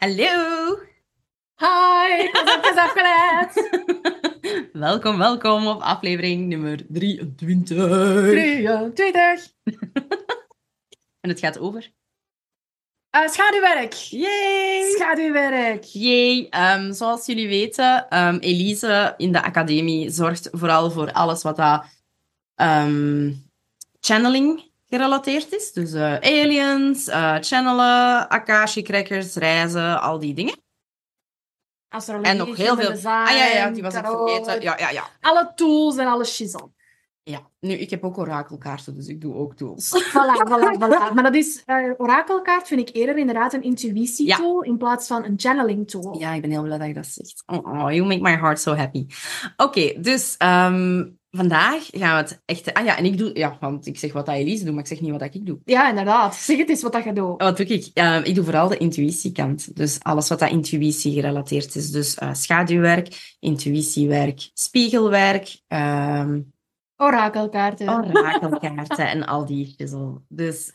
Hallo! Hi, was even afgeleid. welkom, welkom op aflevering nummer 23. 23. En het gaat over? Uh, schaduwwerk. Yay! Schaduwwerk. Yay! Ehm, zoals jullie weten, um, Elise in de academie zorgt vooral voor alles wat dat ehm, channeling gerelateerd is. Dus uh, aliens, uh, channelen, Akashi-crackers, reizen, al die dingen. Astrologie, En nog heel veel... design, Ah ja, ja, die was ik vergeten. Ja, ja, ja. Alle tools en alle shizzle. ja. Nu, ik heb ook orakelkaarten, dus ik doe ook tools. Voilà, voilà, voilà. Maar dat is, eh, orakelkaart vind ik eerder inderdaad een intuïtietool in plaats van een channeling tool. Ja, ik ben heel blij dat je dat zegt. Oh, oh, you make my heart so happy. Oké, dus ehm, vandaag gaan we het echt... Ah ja, en ik doe... Ja, want ik zeg wat dat Elise doet, maar ik zeg niet wat dat ik doe. Ja, inderdaad. Zeg het eens wat dat je doet. Wat doe ik? Ehm, ik doe vooral de intuïtiekant. Dus alles wat dat intuïtie gerelateerd is. Dus eh, schaduwwerk, intuïtiewerk, spiegelwerk, ehm, Orakelkaarten. orakelkaarten en al die shizzle. Dus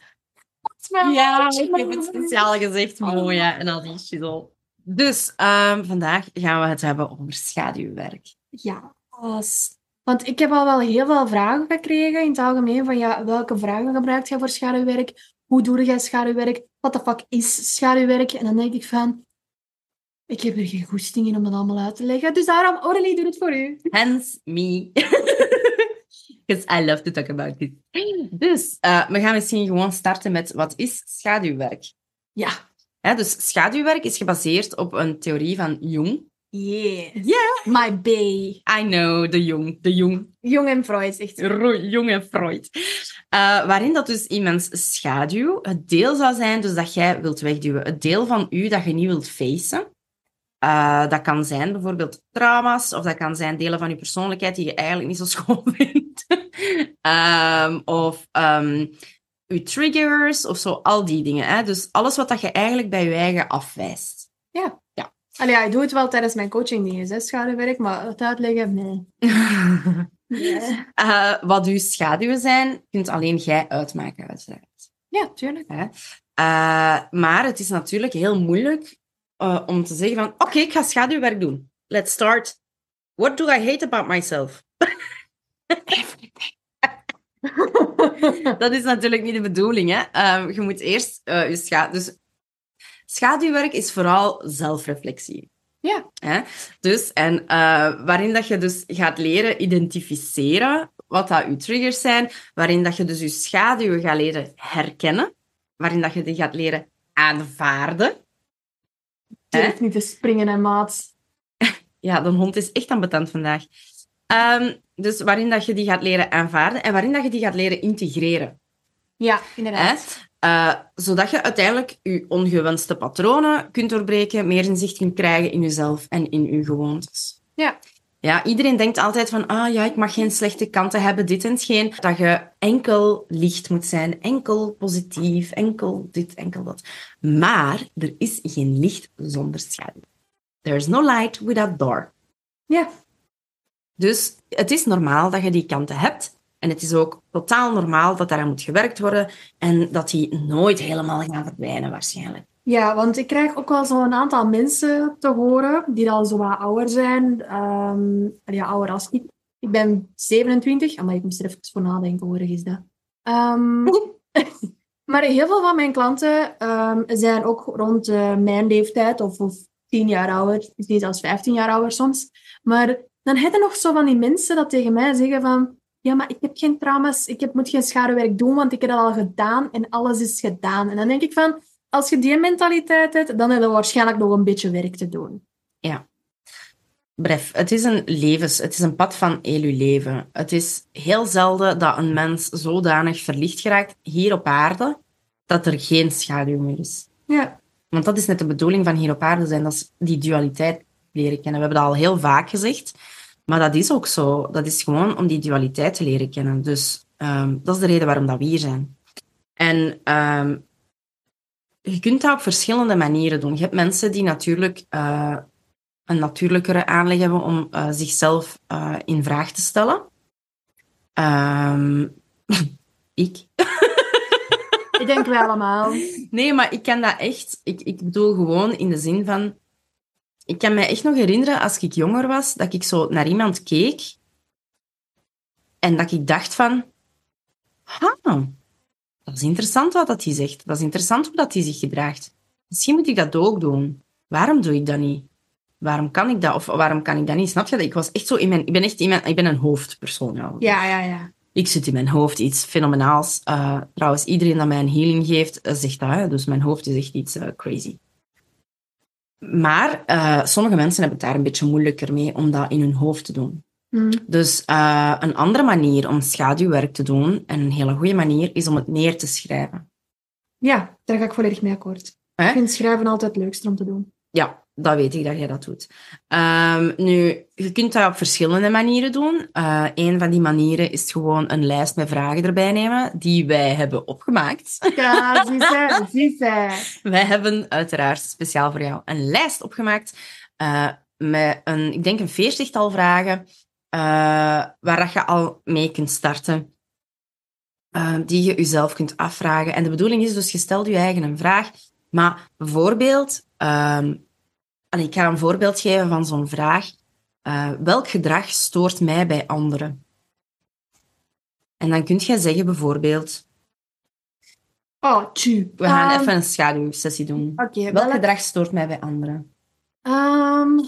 Ja, ik heb het speciaal gezegd, mooi ja, en al die shizzle. Dus ehm, vandaag gaan we het hebben over schaduwwerk. Ja. als- Want ik heb al wel heel veel vragen gekregen in het algemeen van ja, welke vragen gebruikt jij voor schaduwwerk? Hoe doe jij schaduwwerk? Wat de fuck is schaduwwerk? En dan denk ik van, ik heb er geen goesting in om dat allemaal uit te leggen. Dus daarom, Aurélie, doe het voor u. Hence me. Because I love to talk about it. Dus eh, we gaan misschien gewoon starten met wat is schaduwwerk? Ja. Dus schaduwwerk is gebaseerd op een theorie van Jung. Yes. Yeah. My bae. I know, de Jung. De Jung. Jong en Freud, echt. Ro- Jung en Freud. Eh, waarin dat dus iemands schaduw het deel zou zijn dus dat jij wilt wegduwen. Het deel van u dat je niet wilt facen. Eh, dat kan zijn bijvoorbeeld trauma's, of dat kan zijn delen van je persoonlijkheid die je eigenlijk niet zo schoon vindt. Ehm, of ehm, je triggers, of zo, al die dingen. Hè? Dus alles wat dat je eigenlijk bij je eigen afwijst. Allee, ja, ik doe het wel tijdens mijn coaching dingen, hè, schaduwwerk, maar het uitleggen, nee. nee. Eh, wat uw schaduwen zijn, kunt alleen jij uitmaken, uiteraard. Ja, tuurlijk. Eh, maar het is natuurlijk heel moeilijk eh, om te zeggen van... Oké, ik ga schaduwwerk doen. Let's start. What do I hate about myself? Dat is natuurlijk niet de bedoeling. Hè? Ehm, je moet eerst je scha Dus schaduwwerk is vooral zelfreflectie. Ja. Hè? Dus, en eh, waarin dat je dus gaat leren identificeren wat dat je triggers zijn, waarin dat je dus je schaduwen gaat leren herkennen, waarin dat je die gaat leren aanvaarden. Durf niet te springen, en maat. Ja, de hond is echt ambetant vandaag. Ehm, dus waarin dat je die gaat leren aanvaarden en waarin dat je die gaat leren integreren. Ja, inderdaad. Eh, zodat je uiteindelijk je ongewenste patronen kunt doorbreken, meer inzicht kunt krijgen in jezelf en in je gewoontes. Ja. Ja, iedereen denkt altijd van, ah ja, ik mag geen slechte kanten hebben, dit en geen. Dat je enkel licht moet zijn, enkel positief, enkel dit, enkel dat. Maar er is geen licht zonder schaduw. There's no light without door. Ja. Dus het is normaal dat je die kanten hebt. En het is ook totaal normaal dat daaraan moet gewerkt worden en dat die nooit helemaal gaan verdwijnen, waarschijnlijk. Ja, want ik krijg ook wel zo'n aantal mensen te horen die al zo wat ouder zijn. Ehm, ja, ouder als ik. Ik ben 27, maar ik moest er even voor nadenken, hoe erg is dat? Ehm, maar heel veel van mijn klanten ehm, zijn ook rond eh, mijn leeftijd, of, of 10 jaar ouder, misschien zelfs 15 jaar ouder soms. Maar dan heb je nog zo van die mensen dat tegen mij zeggen van ja, maar ik heb geen trauma's, ik heb, moet geen schaduwwerk doen, want ik heb dat al gedaan en alles is gedaan. En dan denk ik van, als je die mentaliteit hebt, dan heb je waarschijnlijk nog een beetje werk te doen. Bref, het is een levens, het is een pad van heel je leven. Het is heel zelden dat een mens zodanig verlicht geraakt hier op aarde dat er geen schaduw meer is. Ja. Want dat is net de bedoeling van hier op aarde zijn, dat is die dualiteit leren kennen. We hebben dat al heel vaak gezegd, maar dat is ook zo. Dat is gewoon om die dualiteit te leren kennen. Dus ehm, dat is de reden waarom dat we hier zijn. En ehm, je kunt dat op verschillende manieren doen. Je hebt mensen die natuurlijk eh, een natuurlijkere aanleg hebben om eh, zichzelf eh, in vraag te stellen. Ehm, ik. Ik denk wij allemaal. Nee, maar ik kan dat echt... Ik, ik bedoel gewoon in de zin van... Ik kan me echt nog herinneren, als ik jonger was, dat ik zo naar iemand keek en dat ik dacht van... Ha, dat is interessant wat dat hij zegt. Dat is interessant hoe dat hij zich gedraagt. Misschien moet ik dat ook doen. Waarom doe ik dat niet? Waarom kan ik dat of waarom kan ik dat niet? Snap je dat? Ik was echt zo in mijn... Ik ben echt in mijn... Ik ben een hoofdpersoon. Ja. Ja, ja, ja. Ik zit in mijn hoofd iets fenomenaals. Uh, trouwens, iedereen dat mij een healing geeft, uh, zegt dat. Hè? Dus mijn hoofd is echt iets uh, crazy. Maar sommige mensen hebben het daar een beetje moeilijker mee om dat in hun hoofd te doen. Mm. Dus een andere manier om schaduwwerk te doen, en een hele goede manier, is om het neer te schrijven. Ja, daar ga ik volledig mee akkoord. Ik vind schrijven altijd het leukste om te doen. Ja, dat weet ik dat jij dat doet. Um, nu, je kunt dat op verschillende manieren doen. Uh, een van die manieren is gewoon een lijst met vragen erbij nemen, die wij hebben opgemaakt. Ja, zie ze, zie ze. Wij hebben uiteraard speciaal voor jou een lijst opgemaakt uh, met een, ik denk een veertigtal vragen, uh, waar je al mee kunt starten. die je jezelf kunt afvragen. En de bedoeling is dus, je stelt je eigen een vraag, maar bijvoorbeeld... Um, Allee, ik ga een voorbeeld geven van zo'n vraag. Uh, welk gedrag stoort mij bij anderen? En dan kun je zeggen bijvoorbeeld... Oh, tju. We gaan Um, even een schaduwsessie doen. Welk gedrag stoort mij bij anderen? Ehm.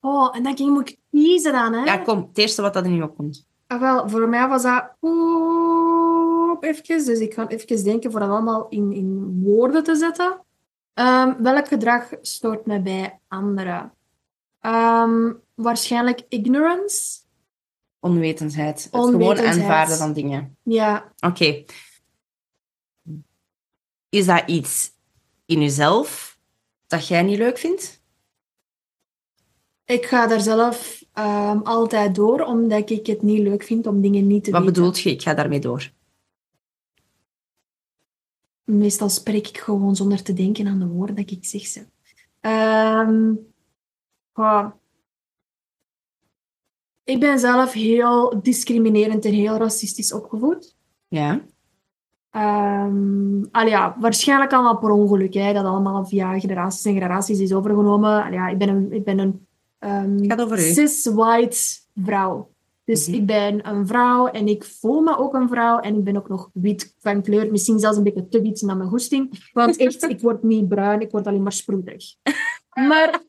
Oh, en dan ging- moet ik kiezen dan, hè? Ja, kom. Het eerste wat dat er nu opkomt. Ah, wel, voor mij was dat... Oeh, even. Dus ik ga even denken voor dat allemaal in, in woorden te zetten. Ehm, welk gedrag stoort mij bij anderen? Ehm, waarschijnlijk ignorance. Onwetendheid. Het gewoon aanvaarden van dingen. Ja, Oké. Is dat iets in jezelf dat jij niet leuk vindt? ik ga daar zelf ehm, altijd door, omdat ik het niet leuk vind om dingen niet te Wat weten. bedoelt je? Ik ga daarmee door. Meestal spreek ik gewoon zonder te denken aan de woorden dat ik zeg ze. Ehm. Ik ben zelf heel discriminerend en heel racistisch opgevoed. Ja. Ehm al ja, waarschijnlijk allemaal per ongeluk. Hè, dat allemaal via generaties en generaties is overgenomen. Al ja, ik ben een, ik ben een ehm, Gaat over u. cis-white vrouw. Dus Mhm. ik ben een vrouw en ik voel me ook een vrouw. En ik ben ook nog wit van kleur. Misschien zelfs een beetje te wit naar mijn goesting. Want echt, ik word niet bruin, ik word alleen maar sproederig. Maar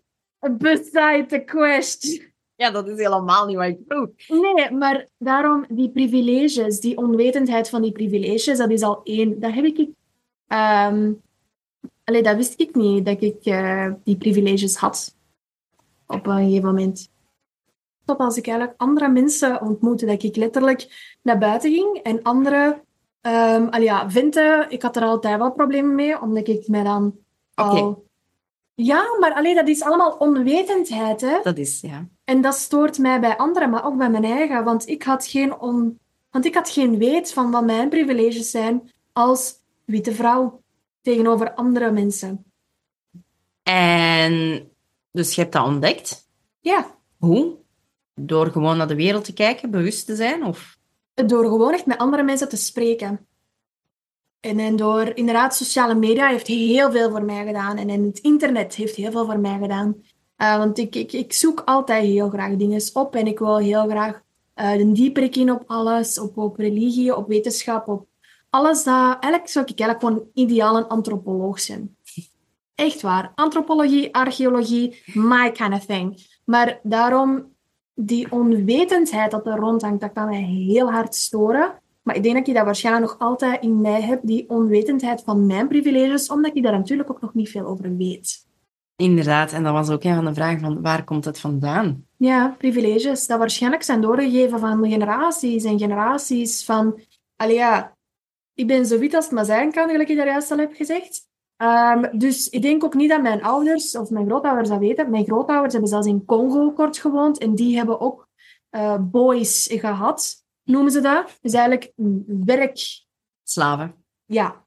beside the question. Ja, dat is helemaal niet wat ik vroeg. Nee, maar daarom die privileges, die onwetendheid van die privileges, dat is al één. Dat heb ik... ehm allee, dat wist ik niet, dat ik eh, die privileges had. Op een gegeven moment. Tot als ik eigenlijk andere mensen ontmoette, dat ik letterlijk naar buiten ging en andere... ehm allee, ja, ik had er altijd wel problemen mee, omdat ik mij dan Oké. al... Ja, maar allee, dat is allemaal onwetendheid, hè. Dat is, ja. En dat stoort mij bij anderen, maar ook bij mijn eigen. Want ik had geen, on... want ik had geen weet van wat mijn privileges zijn als witte vrouw tegenover andere mensen. En dus je hebt dat ontdekt. Ja, Hoe? Door gewoon naar de wereld te kijken, bewust te zijn? Of... door gewoon echt met andere mensen te spreken. En, en door, inderdaad, sociale media heeft heel veel voor mij gedaan. En, en het internet heeft heel veel voor mij gedaan. Eh, want ik, ik, ik zoek altijd heel graag dingen op en ik wil heel graag eh een dieperik in op alles, op, op religie, op wetenschap, op alles dat... Eigenlijk zou ik eigenlijk gewoon ideaal een antropoloog zijn. Echt waar. Antropologie, archeologie, my kind of thing. Maar daarom, die onwetendheid dat er rondhangt, dat kan mij heel hard storen. Maar ik denk dat ik dat waarschijnlijk nog altijd in mij heb, die onwetendheid van mijn privileges, omdat ik daar natuurlijk ook nog niet veel over weet. Inderdaad, en dat was ook een van de vragen van waar komt het vandaan? Ja, privileges, dat waarschijnlijk zijn doorgegeven van generaties en generaties van allee, ja, ik ben zo wit als het maar zijn kan, gelijk ik daar juist al heb gezegd. Ehm, dus ik denk ook niet dat mijn ouders of mijn grootouders dat weten. Mijn grootouders hebben zelfs in Congo kort gewoond en die hebben ook eh, boys gehad, noemen ze dat. Dus eigenlijk werk... Slaven. Ja.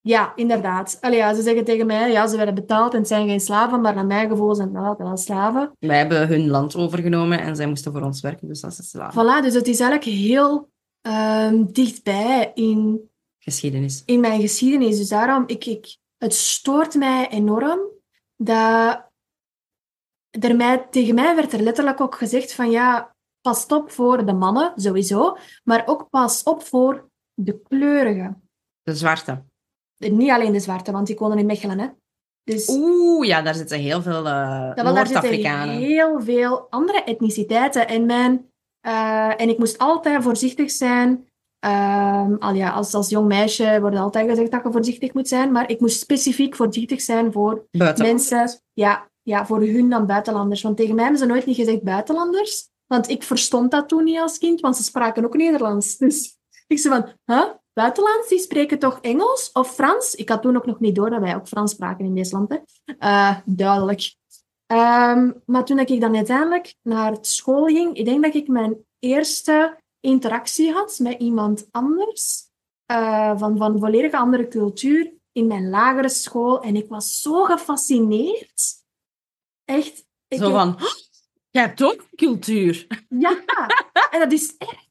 Ja, inderdaad. Allee, ja, ze zeggen tegen mij, ja, ze werden betaald en het zijn geen slaven, maar naar mijn gevoel zijn het wel slaven. Wij hebben hun land overgenomen en zij moesten voor ons werken, dus dat is slaven. Voilà, dus het is eigenlijk heel ehm, dichtbij in Geschiedenis. in mijn geschiedenis. Dus daarom, ik, ik, het stoort mij enorm dat er mij, tegen mij werd er letterlijk ook gezegd van ja, pas op voor de mannen, sowieso, maar ook pas op voor de kleurigen. De zwarte. Niet alleen de zwarte, want die wonen in Mechelen, hè. Dus Oeh, ja, daar zitten heel veel uh, Noord-Afrikanen. heel veel andere etniciteiten. En, mijn, eh, en ik moest altijd voorzichtig zijn. Ehm, al ja, als, als jong meisje wordt altijd gezegd dat je voorzichtig moet zijn. Maar ik moest specifiek voorzichtig zijn voor mensen... Ja, ja, voor hun dan buitenlanders. Want tegen mij hebben ze nooit niet gezegd buitenlanders. Want ik verstond dat toen niet als kind, want ze spraken ook Nederlands. Dus ik zei van, huh? Buitenlands, die spreken toch Engels of Frans? Ik had toen ook nog niet door dat wij ook Frans spraken in deze land. Hè. Eh, duidelijk. Ehm, maar toen ik dan uiteindelijk naar school ging, ik denk dat ik mijn eerste interactie had met iemand anders, eh, van, van een volledig andere cultuur, in mijn lagere school. En ik was zo gefascineerd. Echt. Ik Zo van, "Oh, jij hebt ook cultuur. Ja, en dat is echt...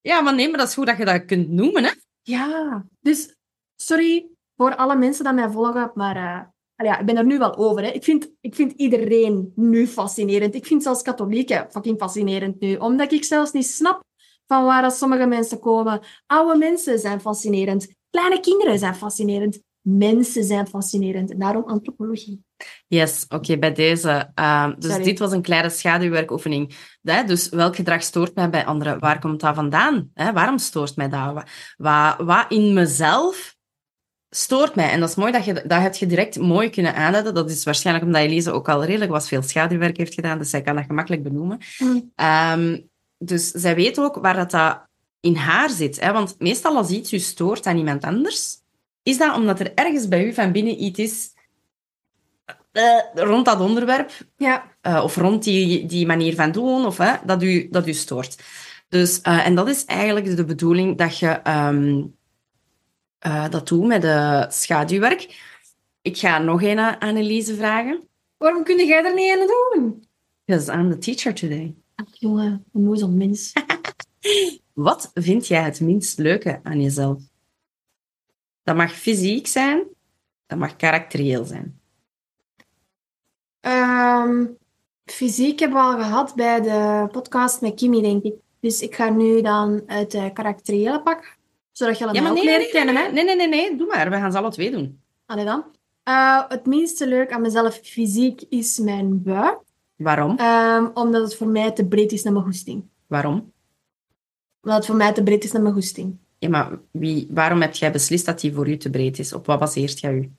Ja, maar nee, maar dat is goed dat je dat kunt noemen, hè. Ja, dus sorry voor alle mensen die mij volgen, maar eh, ja, ik ben er nu wel over. Hè. Ik, vind, ik vind iedereen nu fascinerend. Ik vind zelfs katholieken fucking fascinerend nu, omdat ik zelfs niet snap van waar dat sommige mensen komen. Oude mensen zijn fascinerend. Kleine kinderen zijn fascinerend. Mensen zijn fascinerend. En daarom antropologie. Yes, oké, bij deze. Ehm, dus Sorry. dit was een kleine schaduwwerkoefening. Hè? Dus welk gedrag stoort mij bij anderen? Waar komt dat vandaan? Hè? Waarom stoort mij dat? Wat, wat, wat in mezelf stoort mij? En dat is mooi, dat, je, dat heb je direct mooi kunnen aanduiden. Dat is waarschijnlijk omdat Elise ook al redelijk was veel schaduwwerk heeft gedaan, dus zij kan dat gemakkelijk benoemen. Mm. Ehm, dus zij weet ook waar dat, dat in haar zit. Hè? Want meestal als iets je stoort aan iemand anders, is dat omdat er ergens bij u van binnen iets is eh, rond dat onderwerp, Ja, eh, of rond die, die manier van doen, of, hè, dat, u, dat u stoort. Dus, eh, en dat is eigenlijk de bedoeling dat je ehm, eh, dat doet met de schaduwwerk. Ik ga nog een aan Anneliese vragen. waarom kun jij er niet aan doen? Because I'm the teacher today. Ach, jongen, een mooi zo'n mens. Wat vind jij het minst leuke aan jezelf? Dat mag fysiek zijn, dat mag karakterieel zijn. Ehm, fysiek hebben we al gehad bij de podcast met Kimi, denk ik. Dus ik ga nu dan het uh, karakteriële pakken, zodat je Ja, allemaal maar ook nee, nee, leren nee, kennen. nee, hè? nee, nee, nee, nee, doe maar. We gaan ze alle twee doen. Allee dan. Eh, het minste leuk aan mezelf fysiek is mijn buik. Waarom? Ehm, omdat het voor mij te breed is naar mijn goesting. Waarom? Omdat het voor mij te breed is naar mijn goesting. Ja, maar wie, waarom heb jij beslist dat die voor u te breed is? Op wat baseert jij u?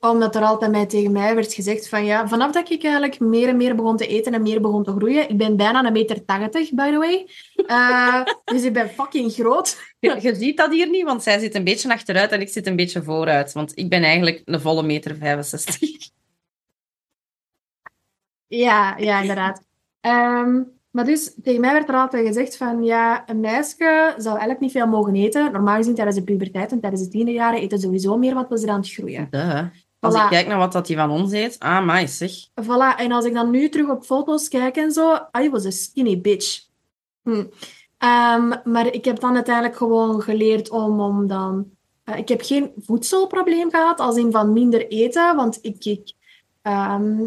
Omdat er altijd mij, tegen mij werd gezegd van ja, vanaf dat ik eigenlijk meer en meer begon te eten en meer begon te groeien. Ik ben bijna een meter tachtig, by the way. Eh, dus ik ben fucking groot. Je, je ziet dat hier niet, want zij zit een beetje achteruit en ik zit een beetje vooruit. Want ik ben eigenlijk een volle meter 65. Ja, ja, inderdaad. Ehm, maar dus, tegen mij werd er altijd gezegd van, ja, een meisje zou eigenlijk niet veel mogen eten. Normaal gezien tijdens de puberteit en tijdens de tienerjaren eten ze sowieso meer, want we zijn aan het groeien. Duh. Als Voilà. ik kijk naar wat dat die van ons eet, ah, maar zeg. Voilà, en als ik dan nu terug op foto's kijk en zo, I was a skinny bitch. Hm. Ehm, maar ik heb dan uiteindelijk gewoon geleerd om, om dan... eh, ik heb geen voedselprobleem gehad, als in van minder eten, want ik... ik ehm,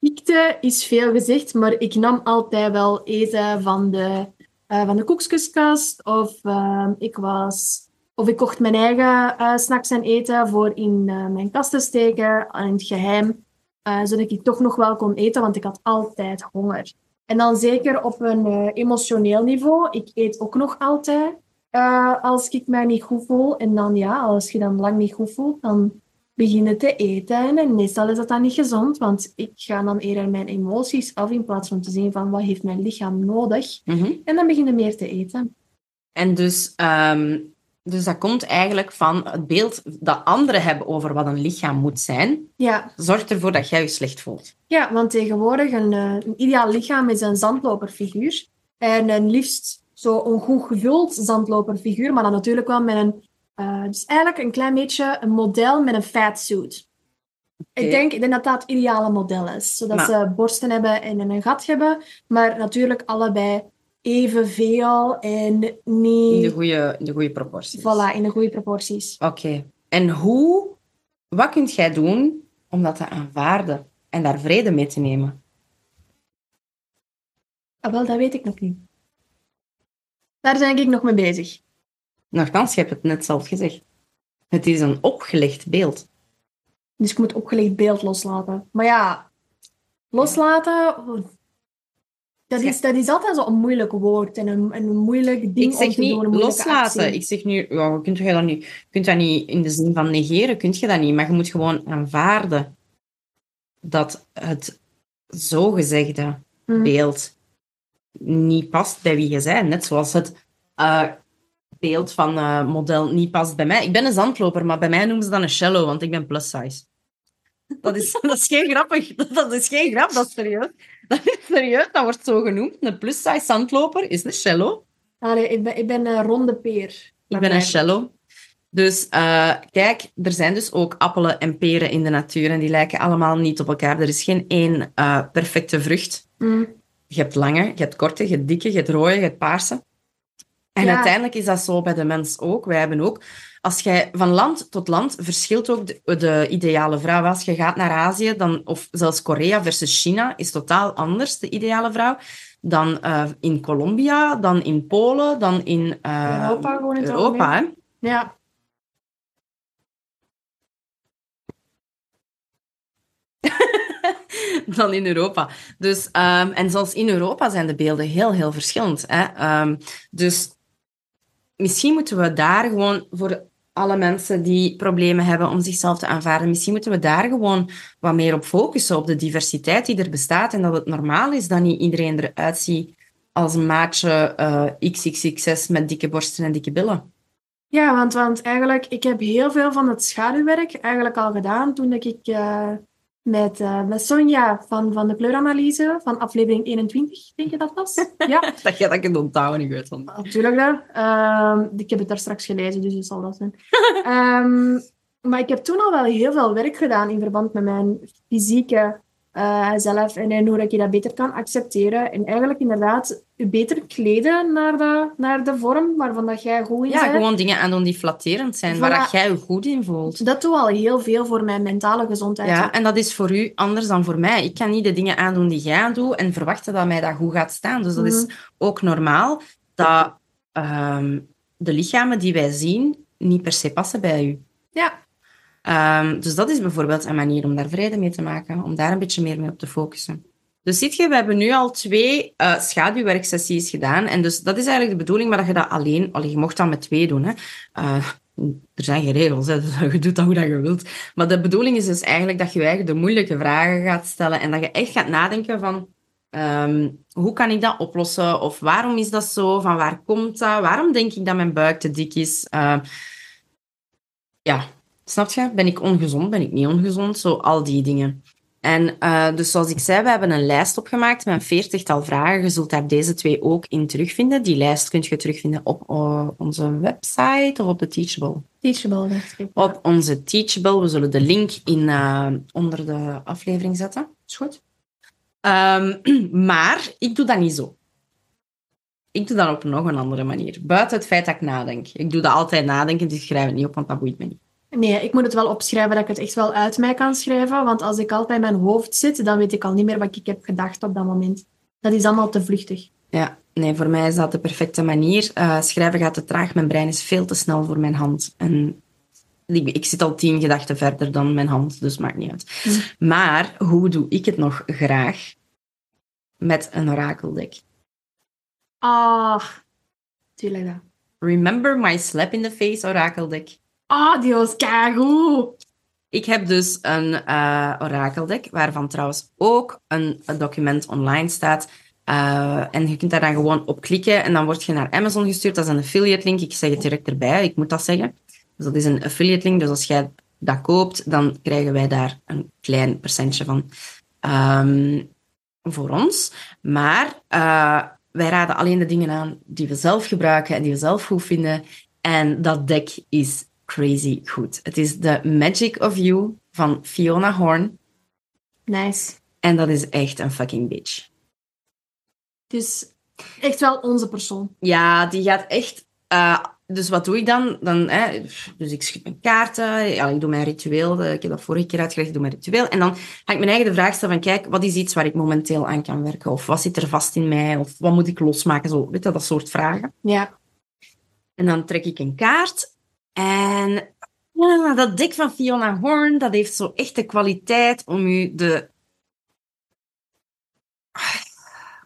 Ziekte is veel gezegd, maar ik nam altijd wel eten van de, eh, van de koekjeskast. Of ehm, ik was... Of ik kocht mijn eigen eh, snacks en eten voor in eh, mijn kast te steken, in het geheim. eh, zodat ik toch nog wel kon eten, want ik had altijd honger. En dan zeker op een emotioneel niveau. Ik eet ook nog altijd als ik mij niet goed voel. En dan ja, als je dan lang niet goed voelt, dan begin je te eten. En meestal is dat dan niet gezond, want ik ga dan eerder mijn emoties af in plaats van te zien van wat heeft mijn lichaam nodig. Mhm. En dan begin je meer te eten. En dus, ehm, dus dat komt eigenlijk van het beeld dat anderen hebben over wat een lichaam moet zijn. Ja, Zorgt ervoor dat jij je slecht voelt. ja want tegenwoordig een, eh, een ideaal lichaam is een zandloperfiguur. En een liefst zo een goed gevuld zandloperfiguur, maar dan natuurlijk wel met een... eh, dus eigenlijk een klein beetje een model met een fatsuit. Oké. Ik, denk, ik denk dat dat het ideale model is. Zodat Maar- ze borsten hebben en een gat hebben, maar natuurlijk allebei evenveel en In de niet... goede, in de goede proporties. Voilà, in de goede proporties. Oké. En hoe, wat kunt jij doen om dat te aanvaarden en daar vrede mee te nemen? Ah, wel, dat weet ik nog niet. Daar ben ik nog mee bezig. Nochtans, je hebt het net zelf gezegd. Het is een opgelegd beeld. Dus ik moet opgelegd beeld loslaten. Maar ja, loslaten, dat is, dat is altijd zo'n moeilijk woord en een, en een moeilijk ding Ik zeg om te niet doen. Loslaten. actie. Ik zeg nu, je kunt je dat niet, je kunt dat niet in de zin van negeren, kun je dat niet. Maar je moet gewoon aanvaarden dat het zogezegde Mhm. beeld niet past bij wie je bent. Net zoals het eh, beeld van eh, model niet past bij mij. Ik ben een zandloper, maar bij mij noemen ze dat een cello, want ik ben plus size. Dat is, dat is geen grappig. Dat is geen grap, dat is serieus. Dat is serieus, dat wordt zo genoemd. Een plus size zandloper is een cello. Allee, ik ben, ik ben een ronde peer. Ik ben een cello. Dus eh, kijk, er zijn dus ook appelen en peren in de natuur en die lijken allemaal niet op elkaar. Er is geen één eh, perfecte vrucht. Mm. Je hebt lange, je hebt korte, je hebt dikke, je hebt rode, je hebt paarse. En Ja. uiteindelijk is dat zo bij de mens ook. Wij hebben ook, als jij van land tot land verschilt ook de, de ideale vrouw. Als je gaat naar Azië, dan, of zelfs Korea versus China, is totaal anders de ideale vrouw dan eh, in Colombia, dan in Polen, dan in eh, Europa gewoon in Europa, hè? Ja. dan in Europa. Dus, ehm, en zelfs in Europa zijn de beelden heel, heel verschillend. Hè? Ehm, dus misschien moeten we daar gewoon voor alle mensen die problemen hebben om zichzelf te aanvaarden, misschien moeten we daar gewoon wat meer op focussen, op de diversiteit die er bestaat en dat het normaal is dat niet iedereen eruit ziet als een maatje eh XXXS met dikke borsten en dikke billen. Ja, want, want eigenlijk, ik heb heel veel van het schaduwwerk eigenlijk al gedaan toen ik eh, met, eh, met Sonja van, van de kleuranalyse van aflevering 21, denk je dat was? Ja, Dat jij dat kunt onthouden, ik weet wel. natuurlijk. dat. Ehm, ik heb het daar straks gelezen, dus het zal dat zijn. Ehm, maar ik heb toen al wel heel veel werk gedaan in verband met mijn fysieke eh, zelf en, en hoe dat je dat beter kan accepteren. En eigenlijk inderdaad je beter kleden naar de, naar de vorm waarvan dat jij goed in Ja, bent. gewoon dingen aandoen die flatterend zijn, waar dat jij je goed in voelt. Dat doet al heel veel voor mijn mentale gezondheid. Ja, en dat is voor u anders dan voor mij. Ik kan niet de dingen aandoen die jij aandoet en verwachten dat mij dat goed gaat staan. Dus dat is ook normaal dat ehm, de lichamen die wij zien niet per se passen bij u. Ja. Ehm, dus dat is bijvoorbeeld een manier om daar vrede mee te maken, om daar een beetje meer mee op te focussen. Dus ziet je, we hebben nu al twee eh schaduwwerksessies gedaan. En dus dat is eigenlijk de bedoeling, maar dat je dat alleen... Allee, je mocht dat met twee doen, hè. Eh, er zijn geen regels, hè. Dus je doet dat hoe dat je wilt. Maar de bedoeling is dus eigenlijk dat je je eigen de moeilijke vragen gaat stellen en dat je echt gaat nadenken van... ehm, hoe kan ik dat oplossen? Of waarom is dat zo? Van waar komt dat? Waarom denk ik dat mijn buik te dik is? Eh, ja, snap je? Ben ik ongezond? Ben ik niet ongezond? Zo, al die dingen. En eh, dus zoals ik zei, we hebben een lijst opgemaakt met een veertigtal vragen. Je zult daar deze twee ook in terugvinden. Die lijst kun je terugvinden op eh, onze website of op de Teachable. Teachable, dacht ik. Op onze Teachable. We zullen de link in, eh, onder de aflevering zetten. Is goed. Ehm, maar ik doe dat niet zo. Ik doe dat op nog een andere manier. Buiten het feit dat ik nadenk. Ik doe dat altijd nadenken, dus ik schrijf het niet op, want dat boeit me niet. Nee, ik moet het wel opschrijven dat ik het echt wel uit mij kan schrijven. Want als ik altijd in mijn hoofd zit, dan weet ik al niet meer wat ik heb gedacht op dat moment. Dat is allemaal te vluchtig. Ja, nee, voor mij is dat de perfecte manier. Eh, schrijven gaat te traag. Mijn brein is veel te snel voor mijn hand. En ik, ik zit al tien gedachten verder dan mijn hand, dus maakt niet uit. Hm. Maar hoe doe ik het nog graag? Met een orakeldek. Ah, tuurlijk dat. Remember my slap in the face orakeldek. Ah, die was. Ik heb dus een eh orakeldek, waarvan trouwens ook een, document online staat. Uh, en je kunt daar dan gewoon op klikken en dan word je naar Amazon gestuurd. Dat is een affiliate link. Ik zeg het direct erbij, ik moet dat zeggen. Dus dat is een affiliate link. Dus als jij dat koopt, dan krijgen wij daar een klein percentje van um, voor ons. Maar uh, wij raden alleen de dingen aan die we zelf gebruiken en die we zelf goed vinden. En dat dek is crazy goed. Het is The Magic of You van Fiona Horn. Nice. En dat is echt een fucking bitch. Dus echt wel onze persoon. Ja, die gaat echt... Uh, dus wat doe ik dan? dan hè, dus ik schud mijn kaarten, ja, ik doe mijn ritueel. Ik heb dat vorige keer uitgelegd, ik doe mijn ritueel. En dan ga ik mijn eigen de vraag stellen van, kijk, wat is iets waar ik momenteel aan kan werken? Of wat zit er vast in mij? Of wat moet ik losmaken? Zo, weet je, dat soort vragen. Ja. En dan trek ik een kaart. En ja, dat dik van Fiona Horn, dat heeft zo echt de kwaliteit om u de...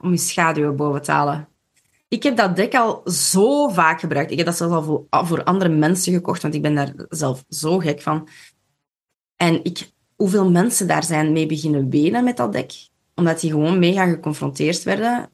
om je schaduwen boven te halen. Ik heb dat dek al zo vaak gebruikt. Ik heb dat zelfs al voor, voor andere mensen gekocht, want ik ben daar zelf zo gek van. En ik, hoeveel mensen daar zijn mee beginnen wenen met dat dek, omdat die gewoon mega geconfronteerd werden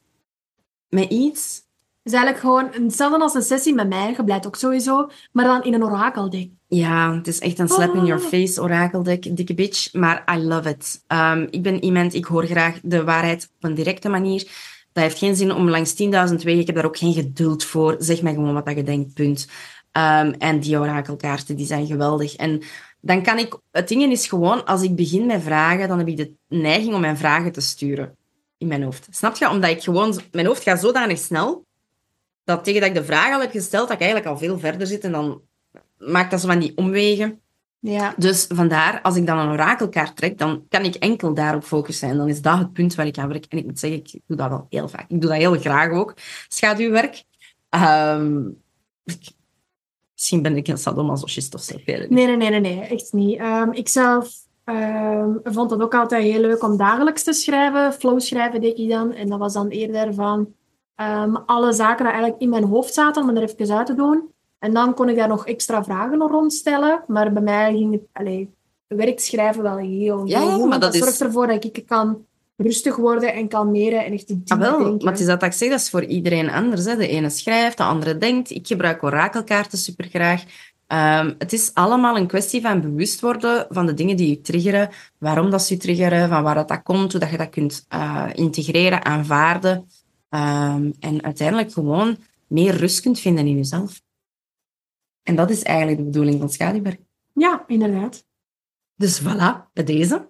met iets. Is eigenlijk gewoon hetzelfde als een sessie met mij, je blijft ook sowieso, maar dan in een orakeldek. Ja, het is echt een slap in your face orakeldek, dikke bitch, maar I love it. Um, ik ben iemand, ik hoor graag de waarheid op een directe manier. Dat heeft geen zin om langs 10.000 wegen. Ik heb daar ook geen geduld voor. Zeg mij gewoon wat je denkt, punt. Um, en die orakelkaarten, die zijn geweldig. En dan kan ik... Het ding is gewoon, als ik begin met vragen, dan heb ik de neiging om mijn vragen te sturen in mijn hoofd. Snap je? Omdat ik gewoon... Mijn hoofd gaat zodanig snel, dat tegen dat ik de vraag al heb gesteld, dat ik eigenlijk al veel verder zit. En dan maakt dat zo van die omwegen. Ja. Dus vandaar, als ik dan een orakelkaart trek, dan kan ik enkel daarop focussen. En dan is dat het punt waar ik aan werk. En ik moet zeggen, ik doe dat wel heel vaak. Ik doe dat heel graag ook, schaduwwerk. Um, misschien ben ik een sadomasochist of zo. Nee, nee, nee, nee, nee, echt niet. Um, ik zelf um, vond het ook altijd heel leuk om dagelijks te schrijven. Flow schrijven deed ik dan. En dat was dan eerder van alle zaken die eigenlijk in mijn hoofd zaten, om er even uit te doen. En dan kon ik daar nog extra vragen rond stellen. Maar bij mij ging het allee, werkschrijven wel heel, ja, goed. Maar dat, zorgt ervoor dat ik kan rustig worden en kalmeren en echt diep ah, wel, denken. Maar het is dat ik zeg, dat is voor iedereen anders. Hè. De ene schrijft, de andere denkt. Ik gebruik orakelkaarten super graag. Um, het is allemaal een kwestie van bewust worden van de dingen die je triggeren, waarom dat ze je triggeren, van waar dat, dat komt, hoe dat je dat kunt uh, integreren, aanvaarden. Um, en uiteindelijk gewoon meer rust kunt vinden in jezelf. En dat is eigenlijk de bedoeling van schaduwwerk. Ja, inderdaad. Dus voilà, bij deze.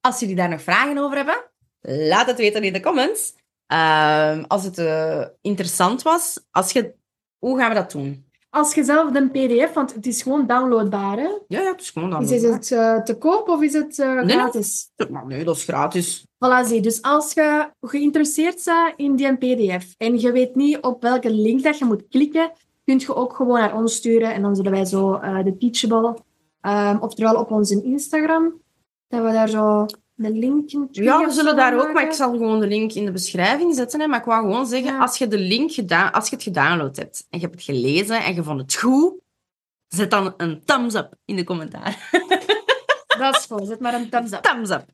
Als jullie daar nog vragen over hebben, laat het weten in de comments. Uh, als het uh, interessant was, als je... hoe gaan we dat doen? Als je zelf een pdf, want het is gewoon downloadbaar, hè? Ja, ja, het is gewoon downloadbaar. Is het uh, te koop of is het uh, gratis? Nee, nee, dat is gratis. Voilà, zie. Dus als je geïnteresseerd bent in die pdf en je weet niet op welke link dat je moet klikken, kunt je ook gewoon naar ons sturen. En dan zullen wij zo uh, de Teachable, um, oftewel op onze Instagram, dat we daar zo een link in Ja, we zullen daar ook, maar ik zal gewoon de link in de beschrijving zetten. Hè. Maar ik wou gewoon zeggen, als je de link gedaan, als je het gedownload hebt en je hebt het gelezen en je vond het goed, zet dan een thumbs up in de commentaar. Dat is goed, zet maar een thumbs up. Thumbs up.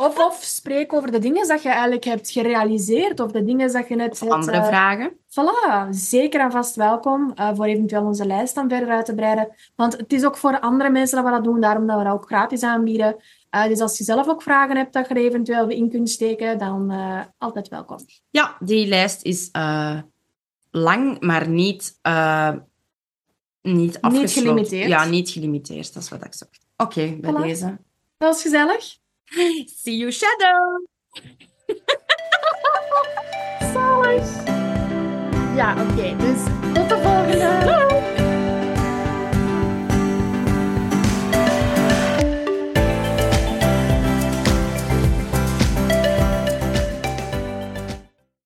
Of, of spreek over de dingen dat je eigenlijk hebt gerealiseerd of de dingen dat je net... Of andere uh, vragen. Voilà, zeker en vast welkom uh, voor eventueel onze lijst dan verder uit te breiden. Want het is ook voor andere mensen dat we dat doen, daarom dat we dat ook gratis aanbieden. Uh, dus als je zelf ook vragen hebt dat je er eventueel in kunt steken, dan altijd welkom. Ja, die lijst is lang, maar niet, niet afgesloten. Niet gelimiteerd. Ja, niet gelimiteerd, dat is wat ik zocht. Oké, okay, bij voilà. deze. Dat was gezellig. See you, Shadow! Zalig! Ja, oké. Okay, dus tot de volgende!